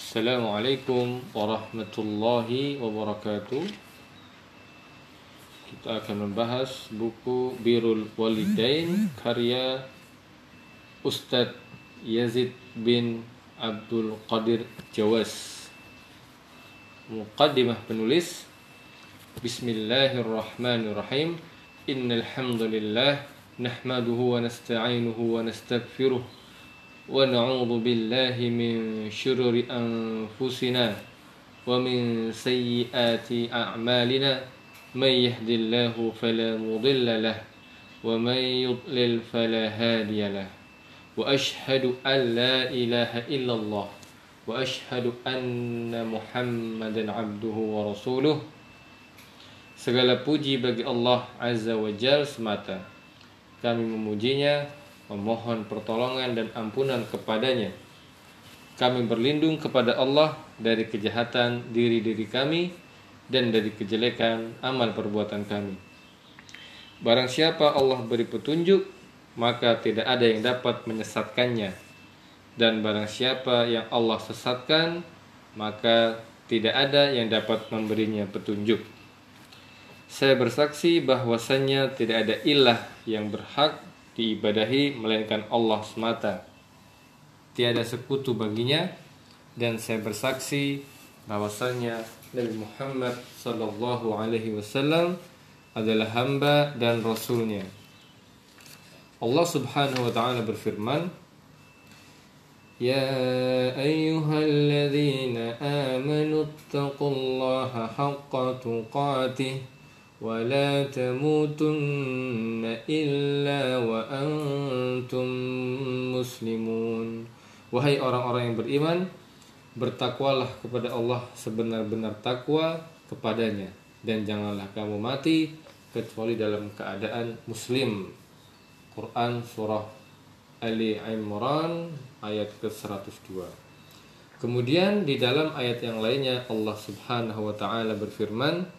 Assalamualaikum warahmatullahi wabarakatuh Kita akan membahas buku Birul Walidain Karya Ustadz Yazid bin Abdul Qadir Jawas Muqaddimah penulis Bismillahirrahmanirrahim Innal hamdalillah nahmaduhu wa nasta'inuhu wa nastaghfiruh ونعوذ بالله من شرور أنفسنا ومن سيئات أعمالنا. من يهد الله فلا مضل له ومن يضلل فلا هادي له. وأشهد أن لا إله إلا الله. وأشهد أن محمدا عبده ورسوله. Segala puji bagi Allah Azza wa Jal semata. Kami memujinya memohon pertolongan dan ampunan kepadanya. Kami berlindung kepada Allah dari kejahatan diri-diri kami dan dari kejelekan amal perbuatan kami. Barang siapa Allah beri petunjuk, maka tidak ada yang dapat menyesatkannya. Dan barang siapa yang Allah sesatkan, maka tidak ada yang dapat memberinya petunjuk. Saya bersaksi bahwasannya tidak ada ilah yang berhak diibadahi melainkan Allah semata. Tiada sekutu baginya dan saya bersaksi bahwasanya Nabi Muhammad sallallahu alaihi wasallam adalah hamba dan rasulnya. Allah Subhanahu wa taala berfirman, "Ya ayyuhalladzina amanu haqqa tuqatih" ولا تموتن إلا وأنتم مسلمون Wahai orang-orang yang beriman Bertakwalah kepada Allah sebenar-benar takwa kepadanya Dan janganlah kamu mati Kecuali dalam keadaan muslim Quran Surah Ali Imran ayat ke-102 Kemudian di dalam ayat yang lainnya Allah subhanahu wa ta'ala berfirman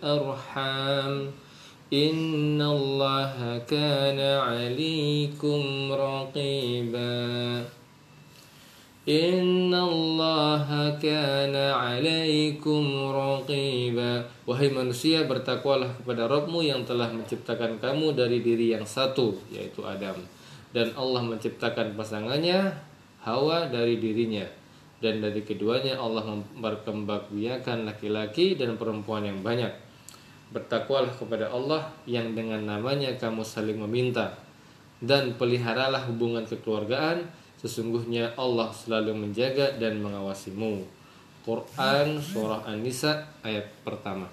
والأرحام إن الله كان عليكم رقيبا إن الله كان عليكم رقيبا Wahai manusia bertakwalah kepada Rabbmu yang telah menciptakan kamu dari diri yang satu yaitu Adam dan Allah menciptakan pasangannya Hawa dari dirinya dan dari keduanya Allah memperkembangbiakan laki-laki dan perempuan yang banyak bertakwalah kepada Allah yang dengan namanya kamu saling meminta. Dan peliharalah hubungan kekeluargaan sesungguhnya Allah selalu menjaga dan mengawasimu. Quran surah An-Nisa ayat pertama.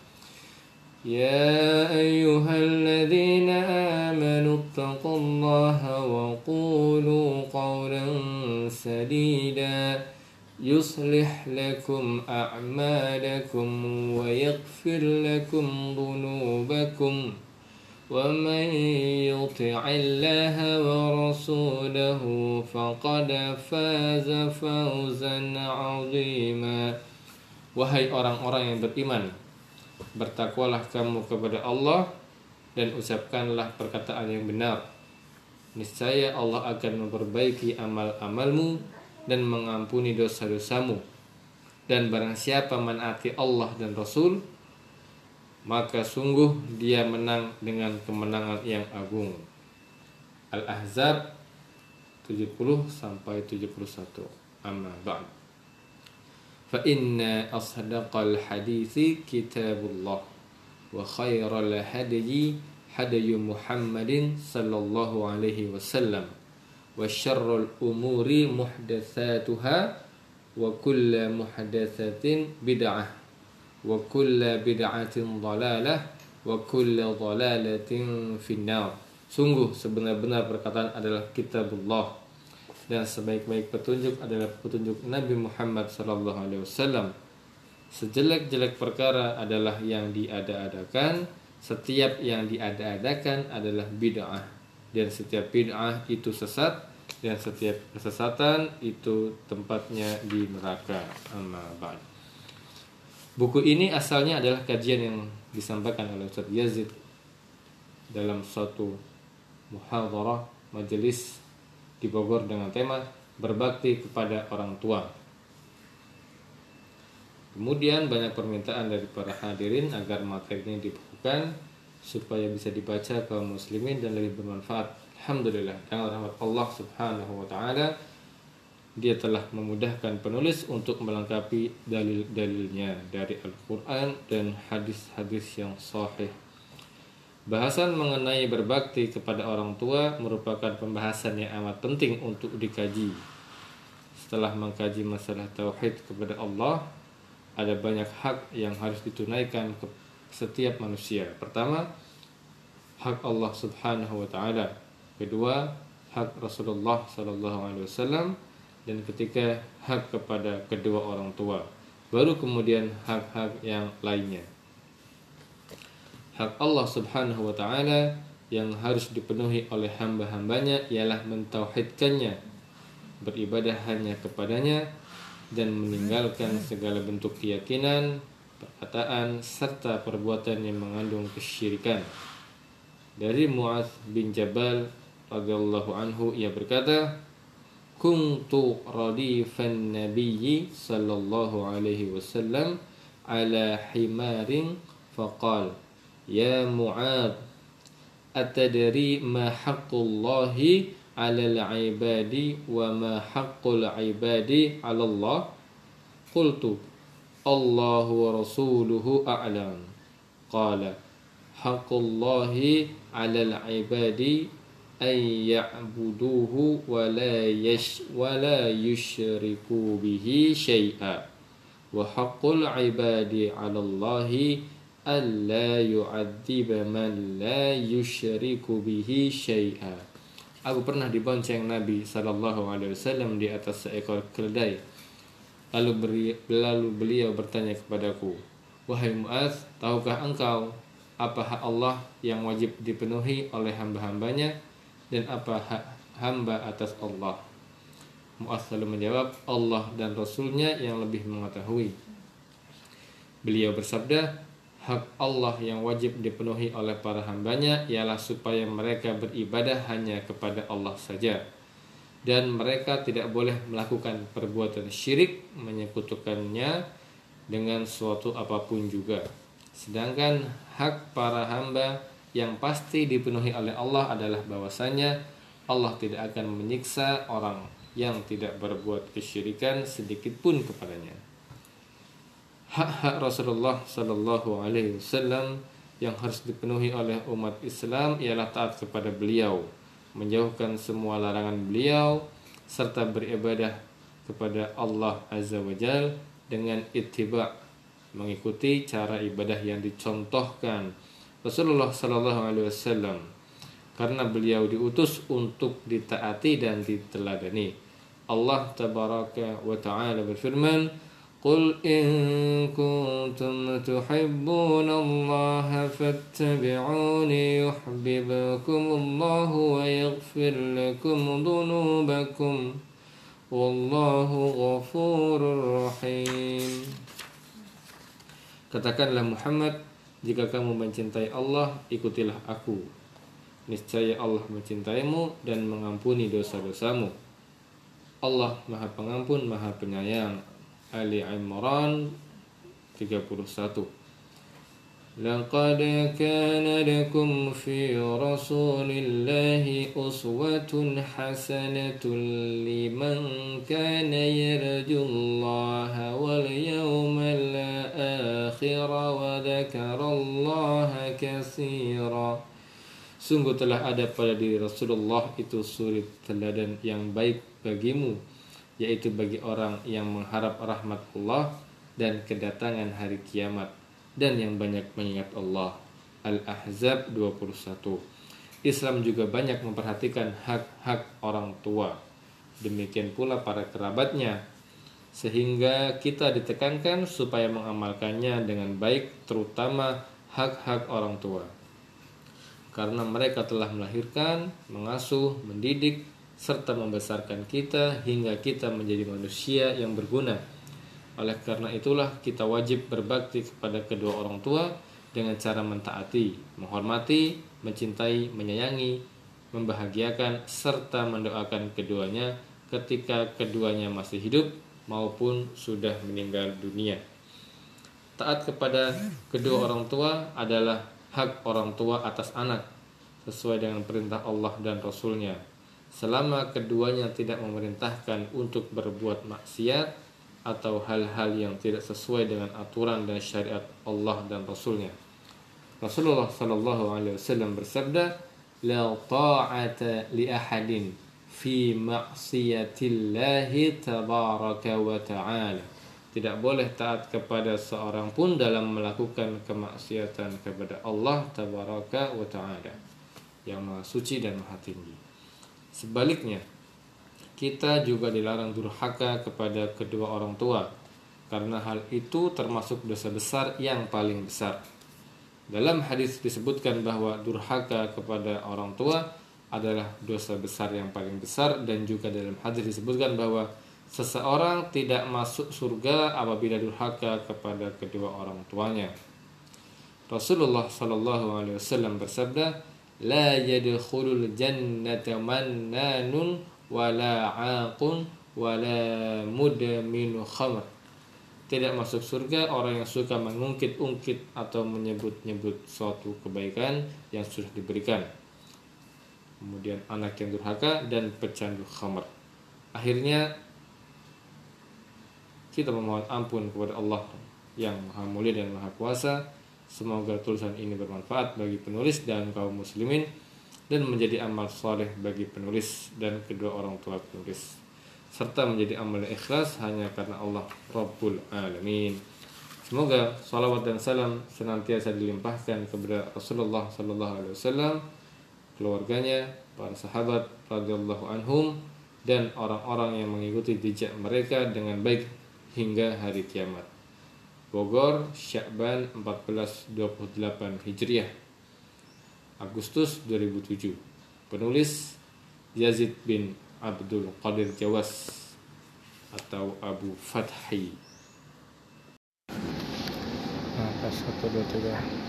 Ya ayyuhalladzina amanu taqullaha wa qulu qawlan sadida. Yuslih lakum a'malakum أعمالكم ويغفر لكم ذنوبكم ومن يطع الله ورسوله فقد فاز فوزا عظيما Wahai orang-orang yang beriman, bertakwalah kamu kepada Allah dan ucapkanlah perkataan yang benar. Niscaya Allah akan memperbaiki amal-amalmu dan mengampuni dosa-dosamu. dan barang siapa menaati Allah dan Rasul maka sungguh dia menang dengan kemenangan yang agung. Al-Ahzab 70 sampai 71 amma ba'd. Fa inna asdaqal hadithi kitabullah wa khairal hadayi hadayu Muhammadin sallallahu alaihi wasallam wa syarrul umuri muhdatsatuha wa kulla muhadatsatin bid'ah wa kulla bid'atin dhalalah wa kulla dhalalatin finnar. Sungguh sebenar-benar perkataan adalah kitabullah. Dan sebaik-baik petunjuk adalah petunjuk Nabi Muhammad sallallahu alaihi wasallam. Sejelek-jelek perkara adalah yang diada-adakan setiap yang diada-adakan adalah bid'ah. Dan setiap bid'ah itu sesat dan setiap kesesatan itu tempatnya di neraka. Amma ba'd. Buku ini asalnya adalah kajian yang disampaikan oleh Ustaz Yazid dalam suatu muhadharah majelis di Bogor dengan tema berbakti kepada orang tua. Kemudian banyak permintaan dari para hadirin agar materi ini dibukukan supaya bisa dibaca kaum muslimin dan lebih bermanfaat. Alhamdulillah dengan rahmat Allah Subhanahu wa taala dia telah memudahkan penulis untuk melengkapi dalil-dalilnya dari Al-Qur'an dan hadis-hadis yang sahih Bahasan mengenai berbakti kepada orang tua merupakan pembahasan yang amat penting untuk dikaji. Setelah mengkaji masalah tauhid kepada Allah, ada banyak hak yang harus ditunaikan setiap manusia. Pertama, hak Allah Subhanahu wa taala. Kedua, hak Rasulullah sallallahu alaihi wasallam dan ketiga hak kepada kedua orang tua. Baru kemudian hak-hak yang lainnya hak Allah Subhanahu wa taala yang harus dipenuhi oleh hamba-hambanya ialah mentauhidkannya, beribadah hanya kepadanya dan meninggalkan segala bentuk keyakinan, perkataan, serta perbuatan yang mengandung kesyirikan. Dari Muaz bin Jabal radhiyallahu anhu ia berkata, "Kuntu radifan nabiyyi sallallahu alaihi wasallam ala himarin faqal, ya Mu'adz, atadri ma haqqullahi al-ibadi wa ma haqqul 'ibadi 'ala Allah?" Qultu الله ورسوله أعلم. قال حق الله على العباد أن يعبدوه ولا يش ولا يشركوا به شيئا. وحق العباد على الله ألا يعذب من لا يشرك به شيئا. Aku pernah dibonceng Nabi Sallallahu Alaihi Wasallam di atas seekor keledai. Lalu beri, lalu beliau bertanya kepadaku, "Wahai Muaz, tahukah engkau apa hak Allah yang wajib dipenuhi oleh hamba-hambanya dan apa hak hamba atas Allah?" Muaz lalu menjawab, "Allah dan Rasulnya yang lebih mengetahui." Beliau bersabda, hak Allah yang wajib dipenuhi oleh para hambanya ialah supaya mereka beribadah hanya kepada Allah saja dan mereka tidak boleh melakukan perbuatan syirik menyekutukannya dengan suatu apa pun juga. Sedangkan hak para hamba yang pasti dipenuhi oleh Allah adalah bahwasanya Allah tidak akan menyiksa orang yang tidak berbuat kesyirikan sedikit pun kepadanya. Hak-hak Rasulullah Sallallahu Alaihi Wasallam yang harus dipenuhi oleh umat Islam ialah taat kepada beliau, menjauhkan semua larangan beliau, serta beribadah kepada Allah Azza wa Jal dengan ittiba mengikuti cara ibadah yang dicontohkan Rasulullah Sallallahu Alaihi Wasallam karena beliau diutus untuk ditaati dan diteladani. Allah Tabaraka wa Taala berfirman, قل إن كنتم تحبون الله فاتبعوني يحببكم الله ويغفر لكم ذنوبكم والله غفور رحيم Katakanlah Muhammad, jika kamu mencintai Allah, ikutilah aku. Niscaya Allah mencintaimu dan mengampuni dosa-dosamu. Allah Maha Pengampun, Maha Penyayang. Ali Imran 31 لقد كان لكم في رسول الله أسوة حسنة لمن كان يرجو الله واليوم الآخر وذكر الله كثيرا Sungguh telah ada pada diri Rasulullah itu suri teladan yang baik bagimu yaitu bagi orang yang mengharap rahmat Allah dan kedatangan hari kiamat dan yang banyak mengingat Allah. Al-Ahzab 21. Islam juga banyak memperhatikan hak-hak orang tua. demikian pula para kerabatnya sehingga kita ditekankan supaya mengamalkannya dengan baik terutama hak-hak orang tua karena mereka telah melahirkan, mengasuh, mendidik, serta membesarkan kita hingga kita menjadi manusia yang berguna. Oleh karena itulah kita wajib berbakti kepada kedua orang tua dengan cara mentaati, menghormati, mencintai, menyayangi, membahagiakan, serta mendoakan keduanya ketika keduanya masih hidup maupun sudah meninggal dunia. Taat kepada kedua orang tua adalah hak orang tua atas anak sesuai dengan perintah Allah dan Rasulnya selama keduanya tidak memerintahkan untuk berbuat maksiat atau hal-hal yang tidak sesuai dengan aturan dan syariat Allah dan Rasulnya. Rasulullah Shallallahu Alaihi Wasallam bersabda, "La ta'ata li ahadin fi tabaraka wa ta'ala." Tidak boleh taat kepada seorang pun dalam melakukan kemaksiatan kepada Allah tabaraka wa ta'ala yang maha suci dan maha tinggi. Sebaliknya, kita juga dilarang durhaka kepada kedua orang tua karena hal itu termasuk dosa besar yang paling besar. Dalam hadis disebutkan bahwa durhaka kepada orang tua adalah dosa besar yang paling besar dan juga dalam hadis disebutkan bahwa seseorang tidak masuk surga apabila durhaka kepada kedua orang tuanya. Rasulullah Shallallahu Alaihi Wasallam bersabda, la yadkhulul jannata mannanun wala aqun wala mudmin khamr. Tidak masuk surga orang yang suka mengungkit-ungkit atau menyebut-nyebut suatu kebaikan yang sudah diberikan. Kemudian anak yang durhaka dan pecandu khamr. Akhirnya kita memohon ampun kepada Allah yang Maha Mulia dan Maha Kuasa Semoga tulisan ini bermanfaat bagi penulis dan kaum muslimin dan menjadi amal soleh bagi penulis dan kedua orang tua penulis serta menjadi amal ikhlas hanya karena Allah Rabbul Alamin. Semoga salawat dan salam senantiasa dilimpahkan kepada Rasulullah Sallallahu Alaihi Wasallam, keluarganya, para sahabat radhiyallahu anhum, dan orang-orang yang mengikuti jejak mereka dengan baik hingga hari kiamat. Bogor Syakban 1428 Hijriah. Agustus 2007 Penulis Yazid bin Abdul Qadir Jawas atau Abu Fathi Angka 1, 2, 3